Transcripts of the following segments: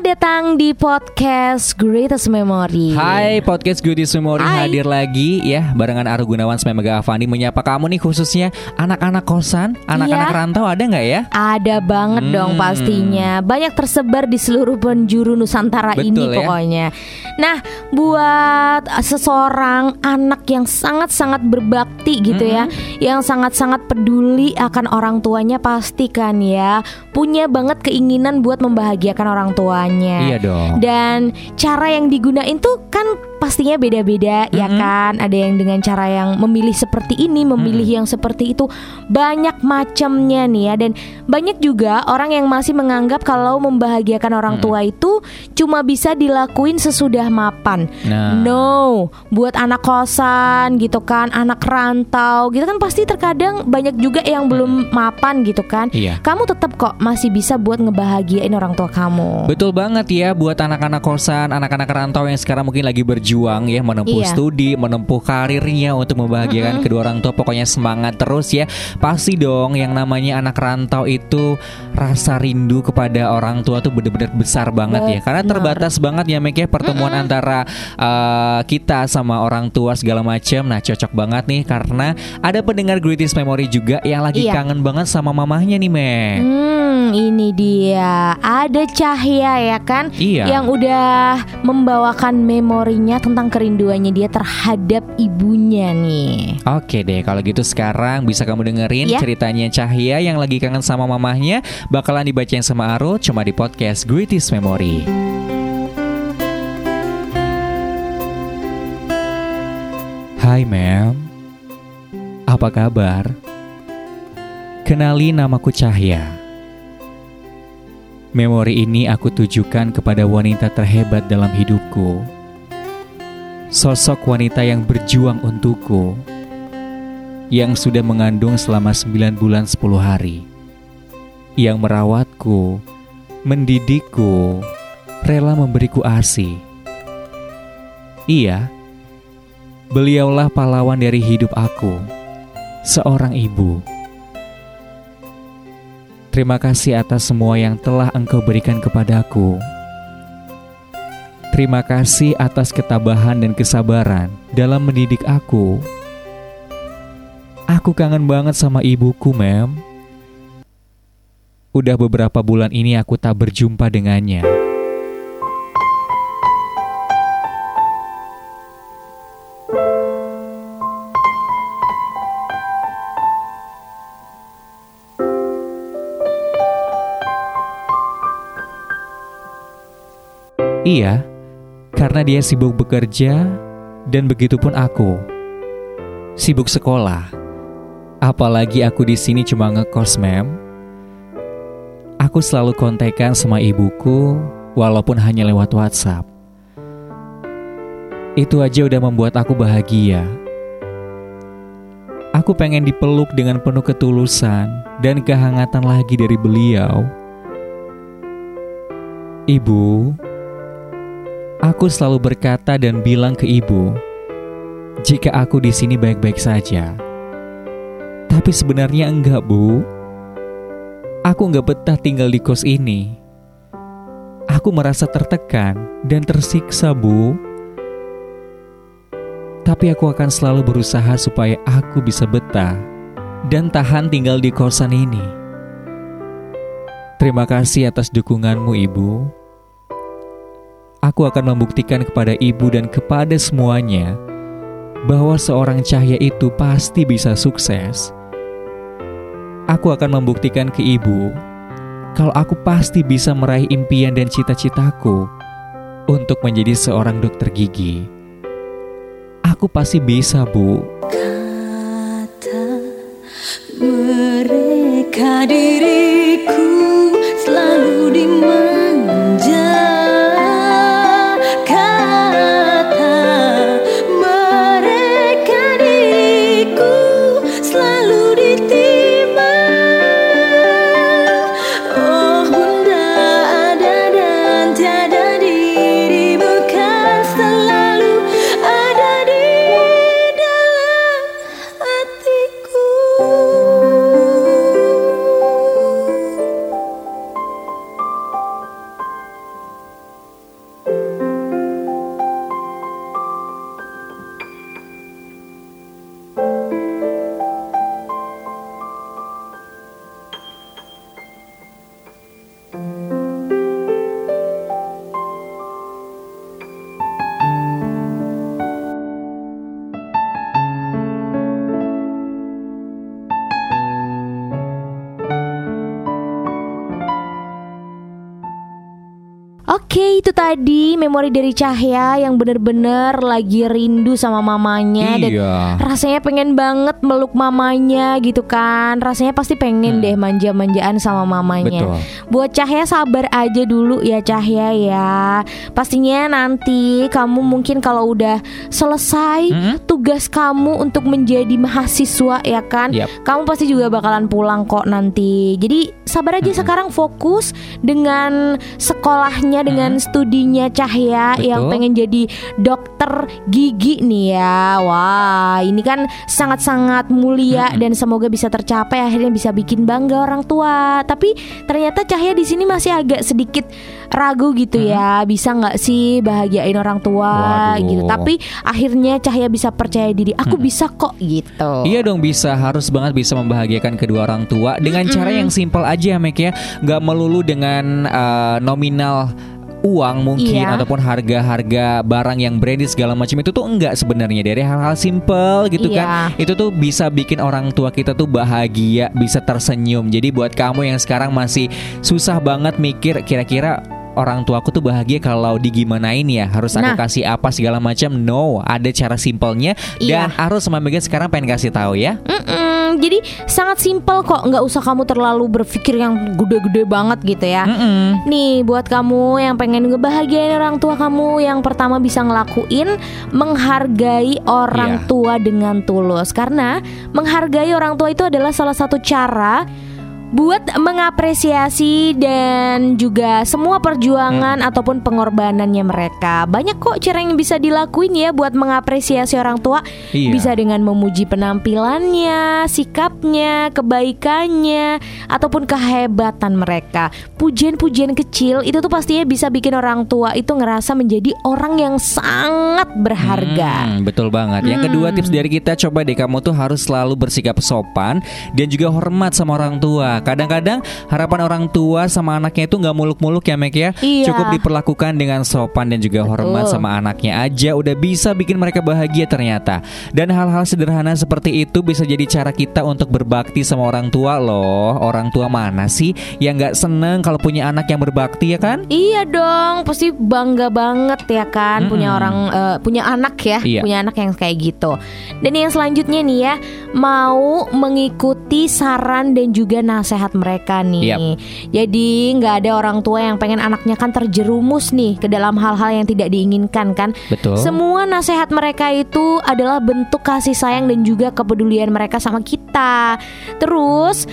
Selamat datang di podcast Greatest Memory. Hai podcast Goodies Memory Hai. hadir lagi ya barengan Aru Gunawan sama Mega Avandi menyapa kamu nih khususnya anak-anak kosan, anak-anak Iya. rantau ada nggak ya? Ada banget dong Hmm. pastinya. Banyak tersebar di seluruh penjuru Nusantara ini Betul ya. pokoknya. Nah, buat seseorang anak yang sangat-sangat berbakti gitu ya, yang sangat-sangat peduli akan orang tuanya pasti kan ya, punya banget keinginan buat membahagiakan orang tuanya. Iya dong. Dan cara yang digunain tuh kan pastinya beda-beda ya kan. Ada yang dengan cara yang memilih seperti ini, memilih yang seperti itu. Banyak macamnya nih ya dan banyak juga orang yang masih menganggap kalau membahagiakan orang tua itu cuma bisa dilakuin sesudah mapan. Nah. No, buat anak kosan gitu kan, anak rantau gitu kan pasti terkadang banyak juga yang belum mapan gitu kan. Iya. Kamu tetap kok masih bisa buat ngebahagiain orang tua kamu. Betul banget ya buat anak-anak kosan, anak-anak rantau yang sekarang mungkin lagi berjuang ya menempuh Iya. studi, menempuh karirnya untuk membahagiakan kedua orang tua. Pokoknya semangat terus ya. Pasti dong yang namanya anak rantau itu rasa rindu kepada orang tua tuh bener-bener besar banget ya. Karena Benar. terbatas banget ya Mek ya pertemuan antara uh, kita sama orang tua segala macam. Nah, cocok banget nih karena ada pendengar Greatest Memory juga yang lagi Iya. kangen banget sama mamahnya nih, Mek. Hmm, ini dia. Ada Cahya ya kan? Iya. Yang udah membawakan memorinya tentang kerinduannya dia terhadap ibunya nih. Oke deh, kalau gitu sekarang bisa kamu dengerin Ya. ceritanya Cahya yang lagi kangen sama mamahnya bakalan dibacain sama Arul cuma di podcast Greatest Memory. Hai Mem, apa kabar? Kenali namaku Cahya. Memori ini aku tujukan kepada wanita terhebat dalam hidupku. Sosok wanita yang berjuang untukku yang sudah mengandung selama 9 bulan 10 hari. Yang merawatku, mendidikku, rela memberiku ASI. Iya, beliaulah pahlawan dari hidup aku, seorang ibu. Terima kasih atas semua yang telah engkau berikan kepadaku. Terima kasih atas ketabahan dan kesabaran dalam mendidik aku. Aku kangen banget sama ibuku, Mem. Udah beberapa bulan ini aku tak berjumpa dengannya. Iya, karena dia sibuk bekerja dan begitupun aku. Sibuk sekolah. Apalagi aku di sini cuma ngekos, Mem. Aku selalu kontekan sama ibuku walaupun hanya lewat WhatsApp. Itu aja udah membuat aku bahagia. Aku pengen dipeluk dengan penuh ketulusan dan kehangatan lagi dari beliau. Ibu, Aku selalu berkata dan bilang ke ibu, jika aku di sini baik-baik saja. Tapi sebenarnya enggak, Bu. Aku enggak betah tinggal di kos ini. Aku merasa tertekan dan tersiksa, Bu. Tapi aku akan selalu berusaha supaya aku bisa betah dan tahan tinggal di kosan ini. Terima kasih atas dukunganmu, Ibu. Aku akan membuktikan kepada ibu dan kepada semuanya bahwa seorang cahaya itu pasti bisa sukses. Aku akan membuktikan ke ibu kalau aku pasti bisa meraih impian dan cita-citaku untuk menjadi seorang dokter gigi. Aku pasti bisa, Bu. Kata mereka diriku selalu dimanja tadi memori dari Cahya yang bener-bener lagi rindu sama mamanya dan Iya. rasanya pengen banget meluk mamanya gitu kan. Rasanya pasti pengen deh manja-manjaan sama mamanya. Hmm. Betul. Buat Cahya sabar aja dulu ya Cahya ya. Pastinya nanti kamu mungkin kalau udah selesai Mm-mm. tugas kamu untuk menjadi mahasiswa ya kan. Yap. Kamu pasti juga bakalan pulang kok nanti. Jadi sabar aja sekarang fokus dengan sekolahnya dengan studinya Cahya Betul. yang pengen jadi dokter gigi nih ya. Wah, ini kan sangat-sangat mulia dan semoga bisa tercapai akhirnya bisa bikin bangga orang tua. Tapi ternyata Cahya di sini masih agak sedikit ragu gitu ya. Bisa nggak sih bahagiain orang tua Waduh. gitu. Tapi akhirnya Cahya bisa percaya diri. Aku bisa kok gitu. Iya dong bisa harus banget bisa membahagiakan kedua orang tua dengan cara yang simpel aja Mek ya nggak melulu dengan uh, nominal uang mungkin Iya. ataupun harga-harga barang yang branded segala macam itu tuh enggak sebenarnya dari hal-hal simpel gitu kan Iya. itu tuh bisa bikin orang tua kita tuh bahagia bisa tersenyum jadi buat kamu yang sekarang masih susah banget mikir kira-kira orang tuaku tuh bahagia kalau digimanain ya harus aku Nah. kasih apa segala macam no ada cara simpelnya Iya. dan Arul sama Mega sekarang pengen kasih tahu ya Mm-mm, jadi sangat simpel kok, nggak usah kamu terlalu berpikir yang gede-gede banget gitu ya. Mm-mm. Nih buat kamu yang pengen ngebahagiain orang tua kamu Yang pertama bisa ngelakuin Menghargai orang Iya. tua dengan tulus Karena menghargai orang tua itu adalah salah satu cara Buat mengapresiasi dan juga semua perjuangan ataupun pengorbanannya mereka Banyak kok cara yang bisa dilakuin ya buat mengapresiasi orang tua Iya. Bisa dengan memuji penampilannya, sikapnya, kebaikannya, ataupun kehebatan mereka. Pujian-pujian kecil itu tuh pastinya bisa bikin orang tua itu ngerasa menjadi orang yang sangat berharga. Hmm, betul banget. Yang kedua tips dari kita coba deh kamu tuh harus selalu bersikap sopan dan juga hormat sama orang tua. Kadang-kadang harapan orang tua sama anaknya itu nggak muluk-muluk ya Mek ya. Iya. Cukup diperlakukan dengan sopan dan juga hormat Betul. sama anaknya aja udah bisa bikin mereka bahagia ternyata. Dan hal-hal sederhana seperti itu bisa jadi cara kita untuk berbakti sama orang tua loh. Orang tua mana sih yang nggak seneng kalau punya anak yang berbakti ya kan? Iya dong, pasti bangga banget ya kan punya Mm-mm. orang eh, punya anak ya, Iya. punya anak yang kayak gitu. Dan yang selanjutnya nih ya, mau mengikuti saran dan juga nasihat mereka nih. Yap. Jadi nggak ada orang tua yang pengen anaknya kan terjerumus nih ke dalam hal-hal yang tidak diinginkan kan. Betul. Semua nasihat mereka itu adalah bentuk kasih sayang dan juga kepedulian mereka sama kita. Terus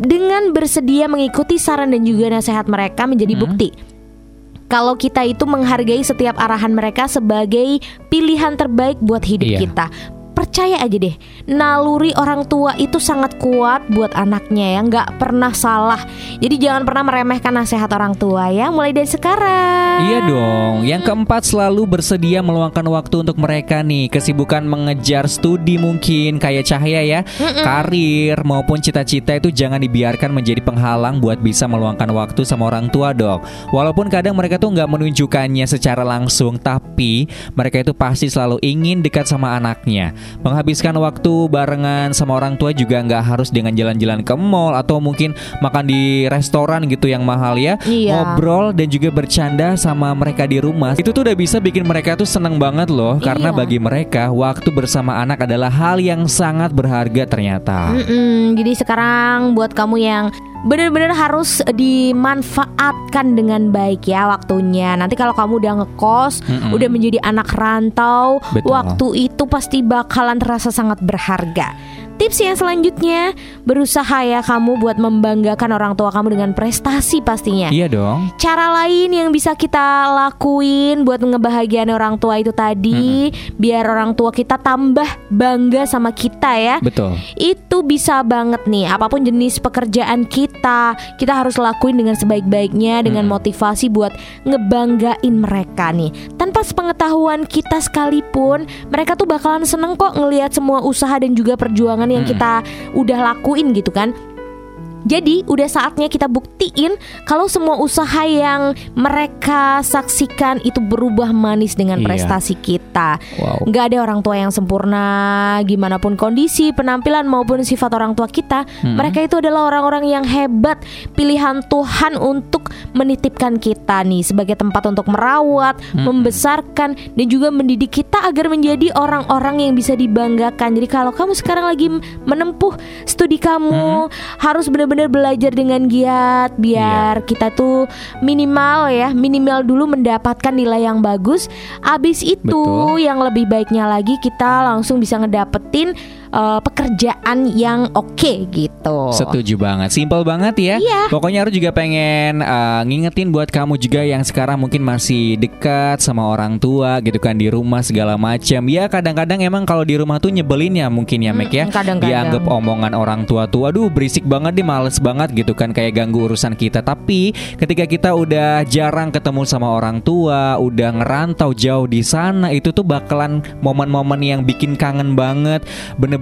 dengan bersedia mengikuti saran dan juga nasihat mereka menjadi Hmm. bukti kalau kita itu menghargai setiap arahan mereka sebagai pilihan terbaik buat hidup Iya. kita. Percaya aja deh, naluri orang tua itu sangat kuat buat anaknya ya, nggak pernah salah. Jadi jangan pernah meremehkan nasihat orang tua ya, mulai dari sekarang. Iya dong. Yang keempat selalu bersedia meluangkan waktu untuk mereka nih. Kesibukan mengejar studi mungkin kayak Cahaya ya. Karir maupun cita-cita itu jangan dibiarkan menjadi penghalang buat bisa meluangkan waktu sama orang tua dong. Walaupun kadang mereka tuh nggak menunjukkannya secara langsung, tapi mereka itu pasti selalu ingin dekat sama anaknya. Menghabiskan waktu barengan sama orang tua juga nggak harus dengan jalan-jalan ke mall atau mungkin makan di restoran gitu yang mahal ya Iya. ngobrol dan juga bercanda sama mereka di rumah itu tuh udah bisa bikin mereka tuh seneng banget loh karena Iya. bagi mereka waktu bersama anak adalah hal yang sangat berharga ternyata Mm-mm, jadi sekarang buat kamu yang benar-benar harus dimanfaatkan dengan baik ya waktunya. Nanti kalau kamu udah ngekos, Mm-mm. udah menjadi anak rantau, Betul. waktu itu pasti bakalan terasa sangat berharga. Tips yang selanjutnya, berusaha ya kamu buat membanggakan orang tua kamu dengan prestasi pastinya. iya dong. Cara lain yang bisa kita lakuin buat ngebahagiain orang tua itu tadi, biar orang tua kita tambah bangga sama kita ya. Betul. Itu bisa banget nih apa pun jenis pekerjaan kita kita harus lakuin dengan sebaik-baiknya dengan motivasi buat ngebanggain mereka nih. Tanpa sepengetahuan kita sekalipun mereka tuh bakalan seneng kok ngelihat semua usaha dan juga perjuangan yang kita udah lakuin gitu kan jadi udah saatnya kita buktiin kalau semua usaha yang mereka saksikan itu berubah manis dengan Iya. prestasi kita. Wow. Nggak ada orang tua yang sempurna, gimana pun kondisi, penampilan maupun sifat orang tua kita, mereka itu adalah orang-orang yang hebat, pilihan Tuhan untuk menitipkan kita nih sebagai tempat untuk merawat, membesarkan dan juga mendidik kita agar menjadi orang-orang yang bisa dibanggakan. Jadi kalau kamu sekarang lagi menempuh studi kamu harus benar-benar belajar dengan giat biar kita tuh minimal ya, minimal dulu mendapatkan nilai yang bagus. Abis itu Betul. yang lebih baiknya lagi kita langsung bisa ngedapetin eh, pekerjaan yang oke gitu. Setuju banget, simple banget ya. Iya. Pokoknya aku juga pengen uh, ngingetin buat kamu juga yang sekarang mungkin masih dekat sama orang tua gitu kan di rumah segala macam. Ya kadang-kadang emang kalau di rumah tuh nyebelin ya mungkin ya Mek ya. Kadang-kadang. Dianggap omongan orang tua tua, aduh berisik banget deh, males banget gitu kan kayak ganggu urusan kita. Tapi ketika kita udah jarang ketemu sama orang tua, udah ngerantau jauh di sana, itu tuh bakalan momen-momen yang bikin kangen banget.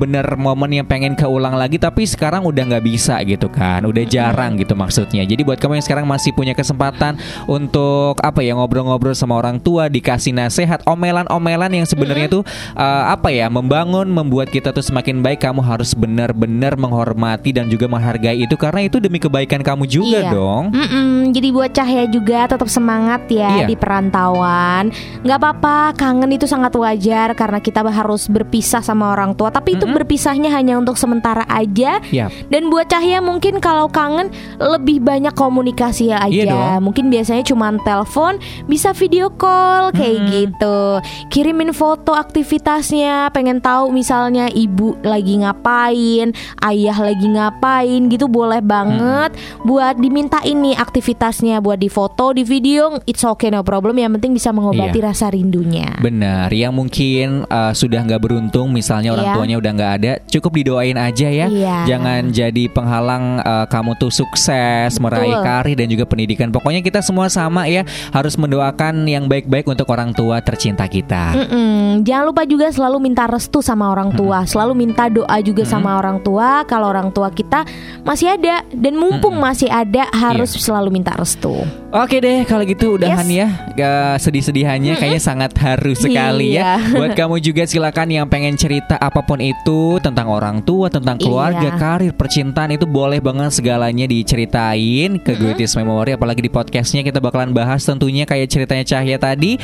Bener-bener momen yang pengen keulang lagi, tapi sekarang udah nggak bisa gitu kan, udah jarang gitu maksudnya. Jadi buat kamu yang sekarang masih punya kesempatan untuk apa ya ngobrol-ngobrol sama orang tua, dikasih nasihat, omelan-omelan yang sebenarnya tuh uh, apa ya membangun, membuat kita tuh semakin baik. Kamu harus benar-benar menghormati dan juga menghargai itu karena itu demi kebaikan kamu juga Iya. dong. Mm-mm, jadi buat Cahya juga tetap semangat ya Iya. di perantauan. Nggak apa-apa, kangen itu sangat wajar karena kita harus berpisah sama orang tua. Tapi itu berpisahnya hanya untuk sementara aja. Yap. Dan buat Cahya mungkin kalau kangen lebih banyak komunikasi aja. Iya. Mungkin biasanya cuma telepon, bisa video call kayak gitu. Kirimin foto aktivitasnya, pengen tahu misalnya ibu lagi ngapain, ayah lagi ngapain gitu boleh banget buat dimintain nih aktivitasnya buat di foto, di video, it's okay no problem. Yang penting bisa mengobati Iya. rasa rindunya. Benar, yang mungkin uh, sudah nggak beruntung, misalnya orang Iya. tuanya udah nggak ada, cukup didoain aja ya. Iya. Jangan jadi penghalang uh, kamu tuh sukses, meraih karir dan juga pendidikan. Pokoknya kita semua sama ya, harus mendoakan yang baik-baik untuk orang tua tercinta kita. Mm-mm. Jangan lupa juga selalu minta restu sama orang tua, selalu minta doa juga sama orang tua. Kalau orang tua kita masih ada dan mumpung masih ada harus selalu minta restu. Oke deh, kalau gitu udahan Yes. ya Gak sedih-sedihannya kayaknya sangat haru sekali ya Iya. Buat kamu juga silakan yang pengen cerita apa pun itu Tentang orang tua, tentang keluarga, Iya. karir, percintaan Itu boleh banget segalanya diceritain ke Greatest Memory. Apalagi di podcastnya kita bakalan bahas tentunya kayak ceritanya Cahya tadi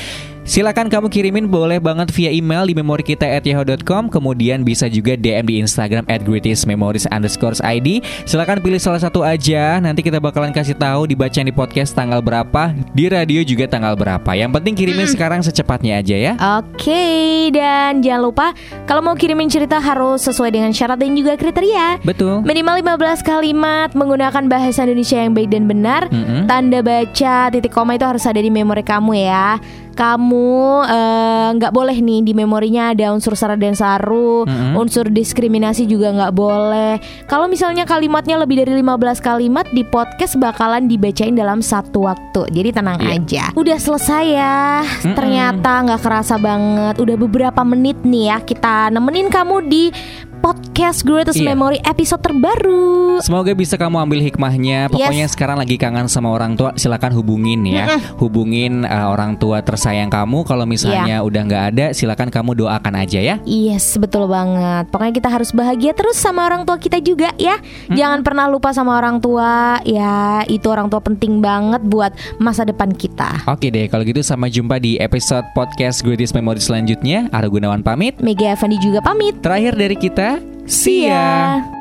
Silakan kamu kirimin boleh banget via email di memori kita at yahoo.com Kemudian bisa juga DM di Instagram at greatestmemories underscore ID Silakan pilih salah satu aja Nanti kita bakalan kasih tahu dibacain di podcast tanggal berapa Di radio juga tanggal berapa Yang penting kirimin sekarang secepatnya aja ya Oke, dan jangan lupa kalau mau kirimin cerita harus sesuai dengan syarat dan juga kriteria. Betul Minimal 15 kalimat menggunakan bahasa Indonesia yang baik dan benar. Mm-mm. Tanda baca, titik koma itu harus ada di memori kamu ya. Kamu eh, nggak boleh nih di memorinya ada unsur sara dan saru, Mm-mm. unsur diskriminasi juga nggak boleh. Kalau misalnya kalimatnya lebih dari 15 kalimat di podcast bakalan dibacain dalam satu waktu. Jadi tenang Iya. aja. Udah selesai ya. Ternyata nggak kerasa banget. Udah beberapa menit nih ya kita nemenin kamu di podcast Greatest Iya. Memory episode terbaru. Semoga bisa kamu ambil hikmahnya. Pokoknya Yes. sekarang lagi kangen sama orang tua, silakan hubungin ya. Hubungin uh, orang tua tersayang kamu. Kalau misalnya udah nggak ada, silakan kamu doakan aja ya. Yes, betul banget. Pokoknya kita harus bahagia terus sama orang tua kita juga ya. Jangan pernah lupa sama orang tua. Ya, itu orang tua penting banget buat masa depan kita. Oke deh, kalau gitu sampai jumpa di episode podcast Greatest Memory selanjutnya. Ara Gunawan pamit. Mega Evandi juga pamit. Terakhir dari kita, see ya.